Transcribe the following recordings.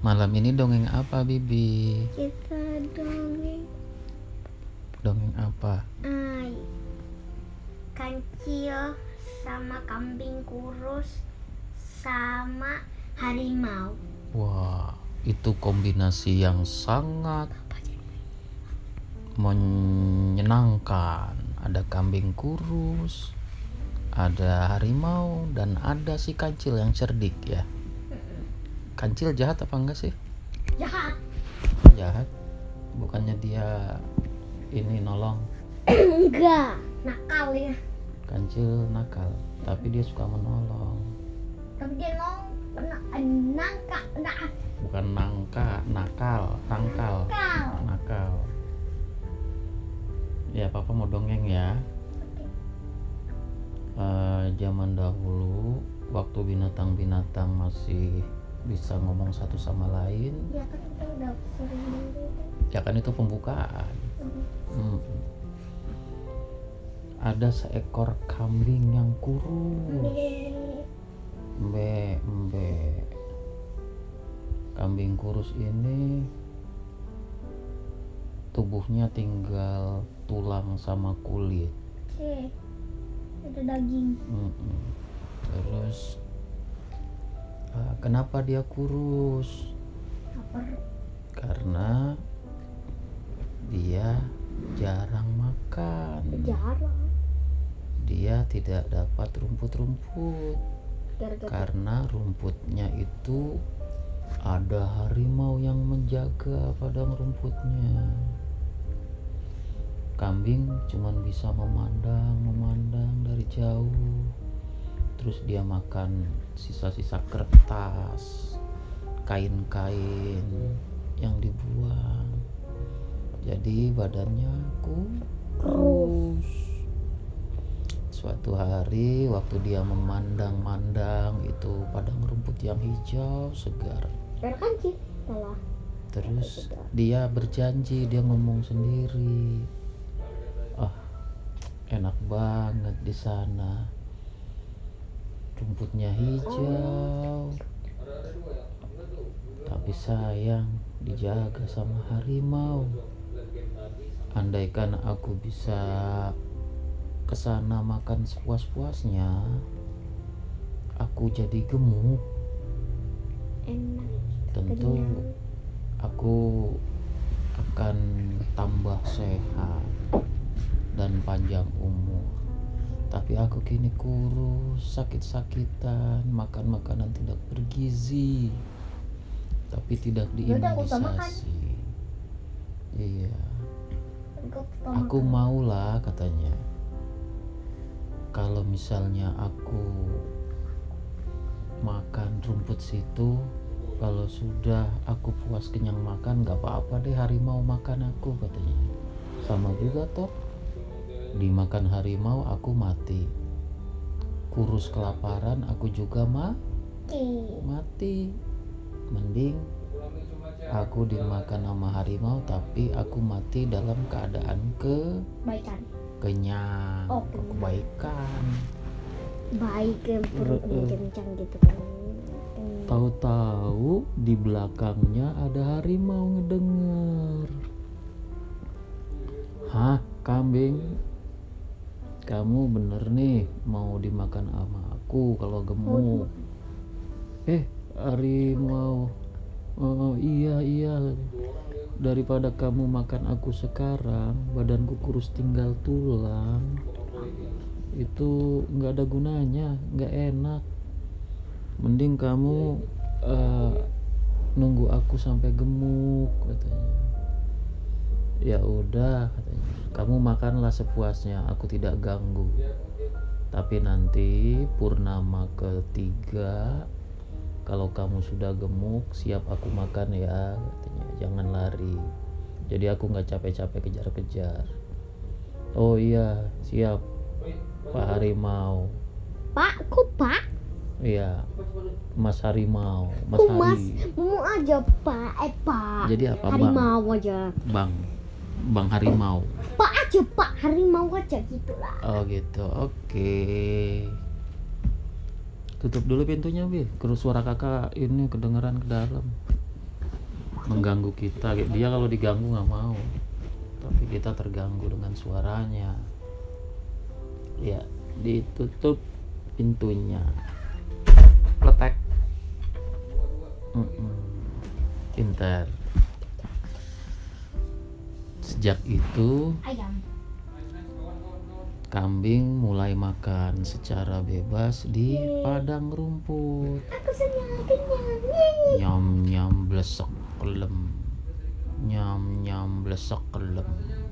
Malam ini dongeng apa, Bibi? Kita dongeng Dongeng apa? ai kancil sama kambing kurus sama harimau. Wah, itu kombinasi yang sangat menyenangkan. Ada kambing kurus, ada harimau, dan ada si kancil yang cerdik ya. Kancil jahat apa enggak sih? Jahat. Jahat. Bukannya dia ini nolong. Enggak, nakal ya. Kancil nakal, tapi dia suka menolong. Tapi dia nong na- nangka nah, Bukan nangka, nakal, nangkal. nakal. nakal ya papa mau dongeng ya Eh, zaman dahulu waktu binatang-binatang masih bisa ngomong satu sama lain Ya kan kita udah sering ya kan itu pembukaan Mm. ada seekor kambing yang kurus Mbe, mbe. Kambing kurus ini tubuhnya tinggal tulang sama kulit. Oke. Ada daging. Mm-mm. Terus eh, kenapa dia kurus? Karena dia jarang makan. Jarang. Dia tidak dapat rumput-rumput karena rumputnya itu ada harimau yang menjaga padang rumputnya. Kambing cuman bisa memandang, memandang dari jauh. Terus dia makan sisa-sisa kertas, kain-kain yang dibuang. Jadi badannya kurus. Suatu hari waktu dia memandang-mandang itu padang rumput yang hijau segar. Terus dia berjanji, dia ngomong sendiri. Ah, enak banget di sana. Rumputnya hijau. Tapi sayang dijaga sama harimau. Andaikan aku bisa ke sana makan sepuas-puasnya, aku jadi gemuk. Enak. Tentu Kenyang. aku akan tambah sehat dan panjang umur. Tapi aku kini kurus, sakit-sakitan, makan makanan tidak bergizi, tapi tidak diimunisasi. Iya, aku maulah katanya. Kalau misalnya aku makan rumput situ, kalau sudah aku puas kenyang makan, nggak apa-apa deh harimau makan aku katanya. Sama juga toh, dimakan harimau aku mati. Kurus kelaparan aku juga mah mati. Mending aku dimakan sama harimau tapi aku mati dalam keadaan ke Baikan. kenyang, Oh, kebaikan. Baik Heeh. kencang gitu kan. Hmm. Tahu-tahu di belakangnya ada harimau ngedenger. Hah, kambing? Kamu bener nih mau dimakan sama aku kalau gemuk. Eh, harimau. Oh iya iya. Daripada kamu makan aku sekarang, badanku kurus tinggal tulang. Itu nggak ada gunanya, nggak enak mending kamu eh, nunggu aku sampai gemuk katanya ya udah katanya kamu makanlah sepuasnya aku tidak ganggu tapi nanti purnama ketiga kalau kamu sudah gemuk siap aku makan ya katanya jangan lari jadi aku nggak capek-capek kejar-kejar oh iya siap Pak Harimau Pak, kok Pak? Iya, Mas Harimau, Mas Kok Mas? Hari, Mau aja Pak, eh Pak. Jadi apa, Bang? Harimau aja. Bang, Bang Harimau. Pak aja Pak, harimau aja gitu lah. Oh gitu, oke. Tutup dulu pintunya, Bi. Terus suara kakak ini kedengeran ke dalam. mengganggu kita dia kalau diganggu nggak mau tapi kita terganggu dengan suaranya ya ditutup pintunya letek Mm-mm. pintar sejak itu Ayam. kambing mulai makan secara bebas di padang rumput Aku senang kenyang. Yeay. nyam nyam blesek kelem nyam nyam blesek kelem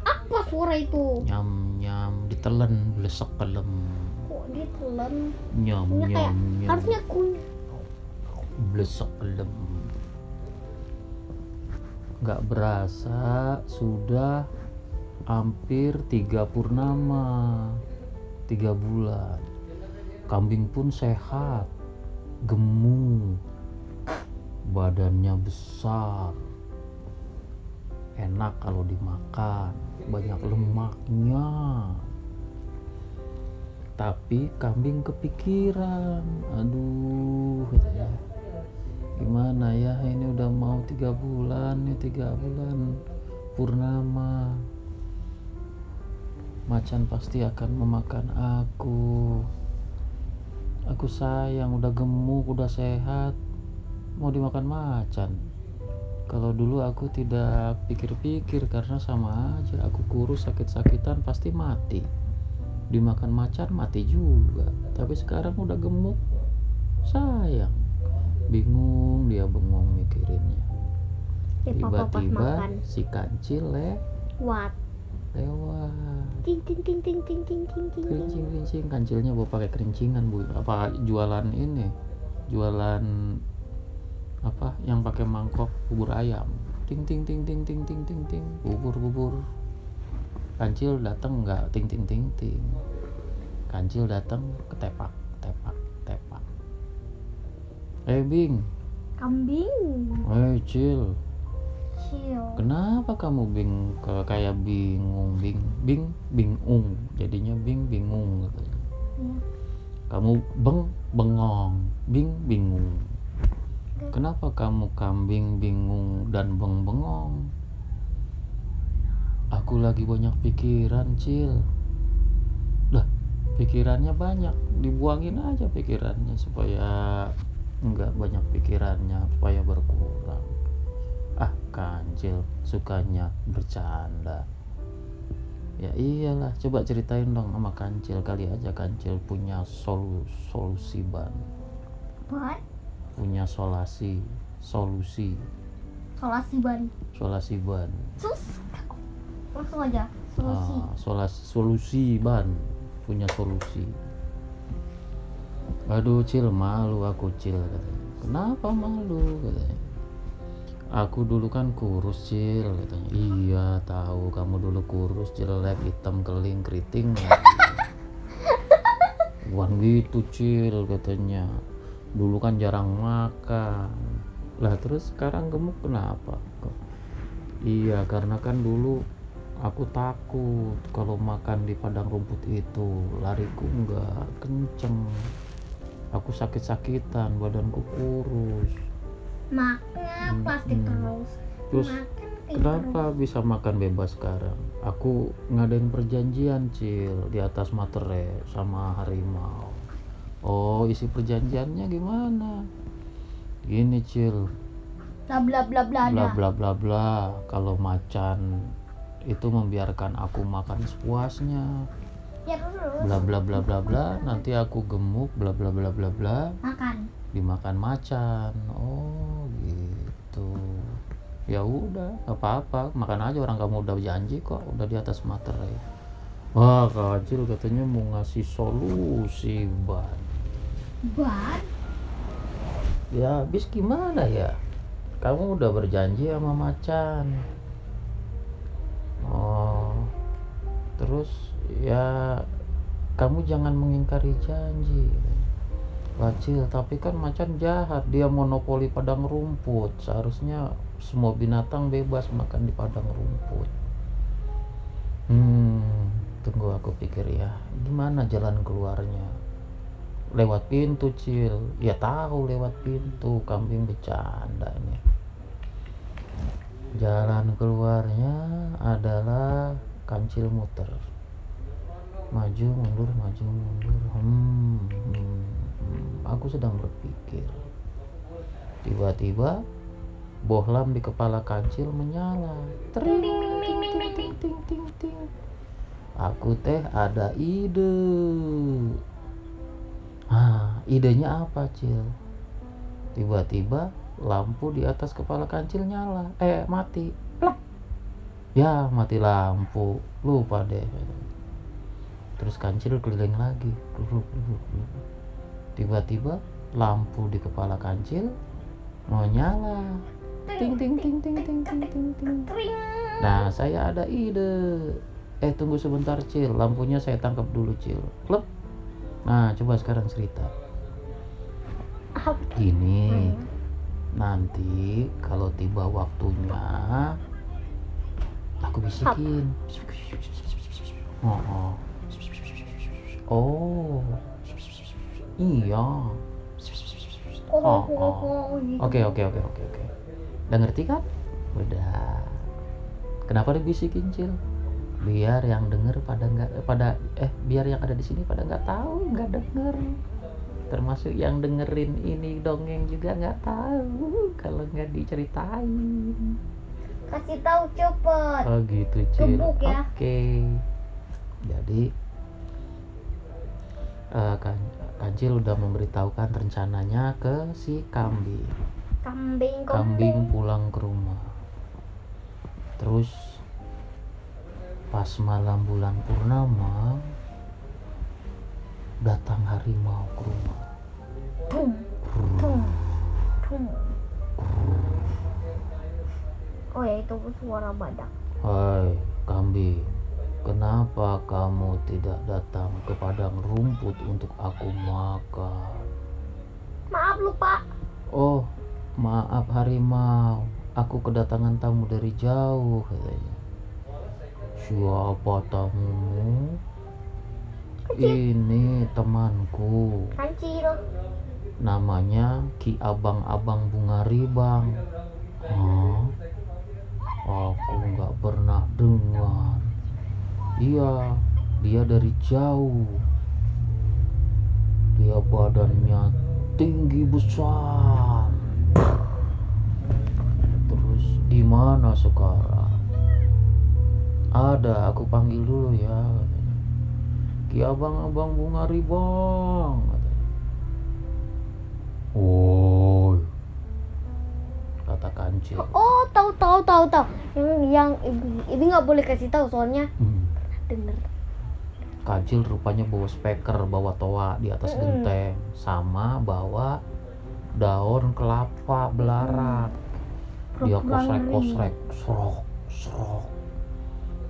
Apa suara itu? nyam nyam ditelen blesek kelem Kok ditelan? nyam nyam nyam harusnya kun. blesek kelem nggak berasa sudah hampir tiga purnama tiga bulan. Kambing pun sehat gemuk badannya besar. Enak kalau dimakan banyak lemaknya. Tapi kambing kepikiran aduh katanya gimana ya ini udah mau tiga bulan nih tiga bulan purnama. Macan pasti akan memakan aku. Aku sayang udah gemuk udah sehat. Mau dimakan macan? Kalau dulu aku tidak pikir-pikir karena sama aja. Aku kurus sakit-sakitan pasti mati. Dimakan macan mati juga. Tapi sekarang udah gemuk. Sayang bingung dia bengong mikirinnya Ya tiba-tiba si kancil le What? lewat Ting ting ting ting ting ting ting ting. ting. kerincing kerincing kancilnya bawa pakai kerincingan bu apa jualan ini jualan apa yang pakai mangkok bubur ayam ting ting ting ting ting ting ting ting bubur bubur kancil datang nggak ting ting ting ting kancil datang ketepak tepak tepak eh bing Kambing. eh cil Chill. Kenapa kamu bing kayak bingung bing bing bingung jadinya bing bingung katanya. Ya. Kamu beng bengong bing bingung. Kenapa kamu kambing bingung dan beng bengong? Aku lagi banyak pikiran cil. Dah pikirannya banyak dibuangin aja pikirannya supaya nggak banyak pikirannya supaya berkurang ah kancil sukanya bercanda ya iyalah coba ceritain dong sama kancil kali aja kancil punya solu, solusi ban What? punya solasi solusi Solasi ban. solasi ban Sus. Langsung aja. Solusi. Ah, solasi solusi ban punya solusi aduh cil malu aku cil katanya. Kenapa malu katanya? Aku dulu kan kurus cil katanya. Iya tahu kamu dulu kurus jelek hitam keling keriting. Bukan gitu cil katanya. Dulu kan jarang makan. Lah terus sekarang gemuk kenapa kok? Iya karena kan dulu aku takut kalau makan di padang rumput itu lariku nggak kenceng aku sakit-sakitan badanku kurus Makan pasti Hmm. terus. terus Makan kenapa bisa makan bebas sekarang aku ngadain perjanjian cil di atas materai sama harimau oh isi perjanjiannya gimana gini cil Bla bla bla bla. bla bla bla bla kalau macan itu membiarkan aku makan sepuasnya Ya terus. Bla bla bla bla bla. Nanti aku gemuk bla bla bla bla bla. Makan. dimakan macan. Oh gitu. Ya udah nggak apa-apa. Makan aja orang kamu udah janji kok. Udah di atas materai. Wah kacil katanya mau ngasih solusi ban. Ban. ya habis gimana ya? Kamu udah berjanji sama macan. Oh terus ya kamu jangan mengingkari janji. Wacil, tapi kan macan jahat. Dia monopoli padang rumput. Seharusnya semua binatang bebas makan di padang rumput. Hmm tunggu aku pikir ya. Gimana jalan keluarnya? Lewat pintu cil. Ya tahu lewat pintu kambing bercanda ini jalan keluarnya adalah kancil muter maju mundur maju mundur. Hmm, hmm, aku sedang berpikir. Tiba-tiba bohlam di kepala kancil menyala. Tring, ting, ting, ting, ting, ting, ting. aku teh ada ide. Ah idenya apa cil? Tiba-tiba lampu di atas kepala kancil nyala. Eh mati. Plak. ya mati lampu. Lupa deh terus kancil keliling lagi. Duduk, duduk, duduk. tiba-tiba lampu di kepala kancil mau nyala ting ting ting ting ting ting ting ting. Nah saya ada ide. Eh tunggu sebentar cil. Lampunya saya tangkap dulu cil. Klep. Nah coba sekarang cerita. Gini. Nanti kalau tiba waktunya aku bisikin. Oh, oh. Oh. iya. Oh, Oh, gitu. oke oke oke oke oke. Udah ngerti kan? Udah. Kenapa dibisikin cil? Biar yang denger pada nggak pada eh biar yang ada di sini pada nggak tahu nggak denger. Termasuk yang dengerin ini dongeng juga nggak tahu kalau nggak diceritain. Kasih tahu cepet. oh gitu cil. Ya. oke. Jadi eh, kan Kancil udah memberitahukan rencananya ke si kambing Kambing kambing pulang ke rumah. Terus pas malam bulan purnama datang harimau ke rumah. Tum, tum, tum. Oh ya itu suara badak. Hai kambing kenapa kamu tidak datang ke padang rumput untuk aku makan Maaf lupa. oh maaf harimau aku kedatangan tamu dari jauh katanya siapa tamumu ini temanku Kancil. namanya Ki Abang-Abang Bunga Ribang. Hah? Aku nggak pernah dengar. Iya, dia dari jauh. Dia badannya tinggi besar. Terus di mana sekarang? Ada, aku panggil dulu ya. Ki Abang-Abang Bunga Ribang. katanya. Woi, kata kancil. Oh tahu tahu tahu tahu. Yang yang ini nggak boleh kasih tahu soalnya Hmm. Kancil rupanya bawa speaker, bawa toa di atas Mm-mm. genteng, sama bawa daun kelapa belarak. Dia Pura-pura kosrek-kosrek, serok, serok.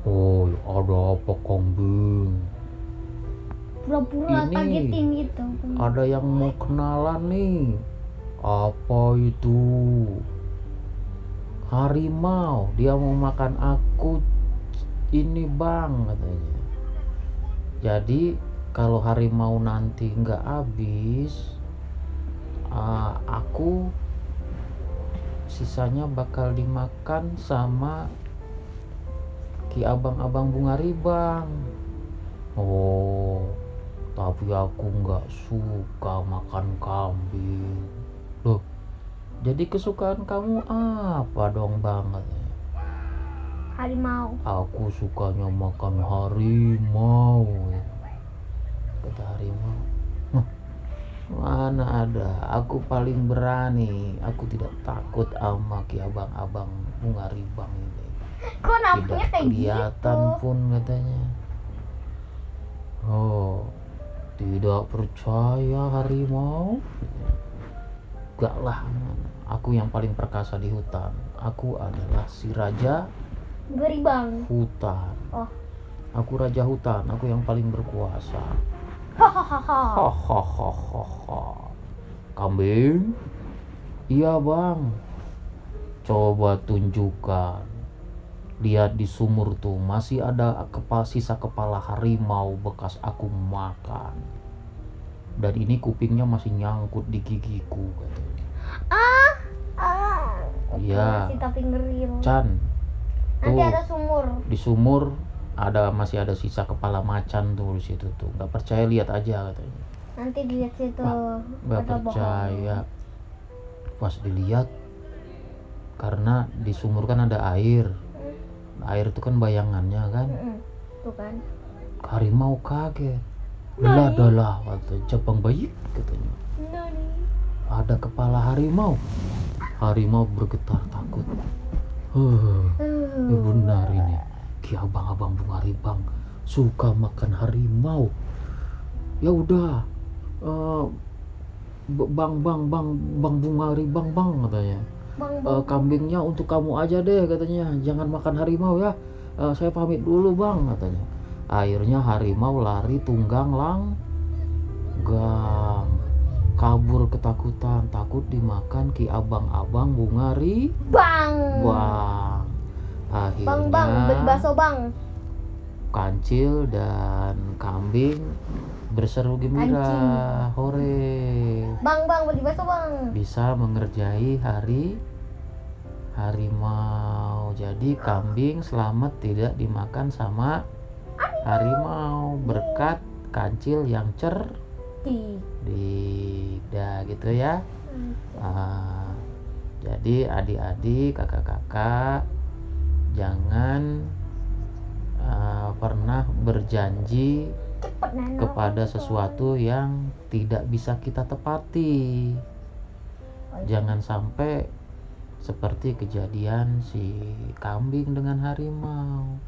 Oh, ada apa? Pura-pura Ini. kagetin gitu. Ada yang mau kenalan nih. Apa itu? Harimau. Dia mau makan aku. Ini bang katanya. Jadi kalau harimau nanti nggak habis, ah, aku sisanya bakal dimakan sama ki abang-abang bunga ribang. Oh, tapi aku nggak suka makan kambing. Loh, jadi kesukaan kamu apa dong banget? Harimau. Aku sukanya makan harimau. Kata harimau. "Hah, Mana ada, aku paling berani. Aku tidak takut sama ki abang-abang bunga ribang ini. Kok Tidak kayak kelihatan gitu? pun katanya. Oh, tidak percaya harimau? Gak lah, aku yang paling perkasa di hutan. Aku adalah si raja Geribang. hutan. Oh. Aku raja hutan, aku yang paling berkuasa. Hahaha. Hahaha. Kambing? Iya bang. Coba tunjukkan. Lihat di sumur tuh masih ada kepala sisa kepala harimau bekas aku makan. Dan ini kupingnya masih nyangkut di gigiku katanya. Ah, ah. Iya. masih tapi ngeri loh. Chan Nanti tuh. ada sumur. di sumur ada masih ada sisa kepala macan tuh di situ tuh nggak percaya lihat aja katanya Nanti dilihat situ. Wah, nggak bohong. percaya pas dilihat karena di sumur kan ada air air itu kan bayangannya kan Mm-mm. Tuh kan. harimau kaget belah dalah kata Jepang bayi katanya Nani. ada kepala harimau harimau bergetar takut huh. Uh. ini benar ini. Ki abang-abang bunga ribang suka makan harimau. Ya udah eh, b- bang bang bang bang bunga ribang bang katanya. Bang, Eh, bang. kambingnya untuk kamu aja deh katanya. Jangan makan harimau ya. Eh, saya pamit dulu bang katanya. Akhirnya harimau lari tunggang lang gang kabur ketakutan takut dimakan ki abang-abang bunga Bang. ribang akhirnya Bang, bang. Beli bakso, bang. kancil dan kambing berseru gembira hore Bang, bang. Beli bakso, bang. bisa mengerjai hari harimau. Jadi kambing selamat tidak dimakan sama harimau berkat kancil yang cerdik. Di. Dah gitu ya. Ah, jadi adik-adik, kakak-kakak jangan ah, pernah berjanji Cepet, kepada sesuatu yang tidak bisa kita tepati. Jangan sampai seperti kejadian si kambing dengan harimau.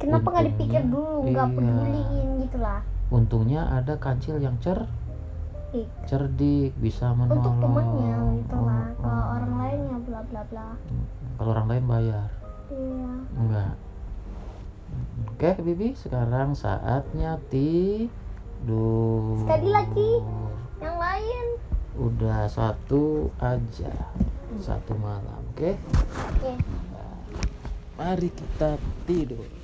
Kenapa nggak dipikir dulu? Nggak iya. peduliin gitu lah. Untungnya ada kancil yang cer Ih, cerdik bisa menolong. Untuk temennya gitu lah. Oh, Kalau oh. orang lainnya bla bla bla. Kalau orang lain bayar. Iya. Enggak. Oke, Bibi, sekarang saatnya tidur. Sekali lagi. Yang lain. Udah satu aja. Satu malam, oke? Oke. Mari kita tidur.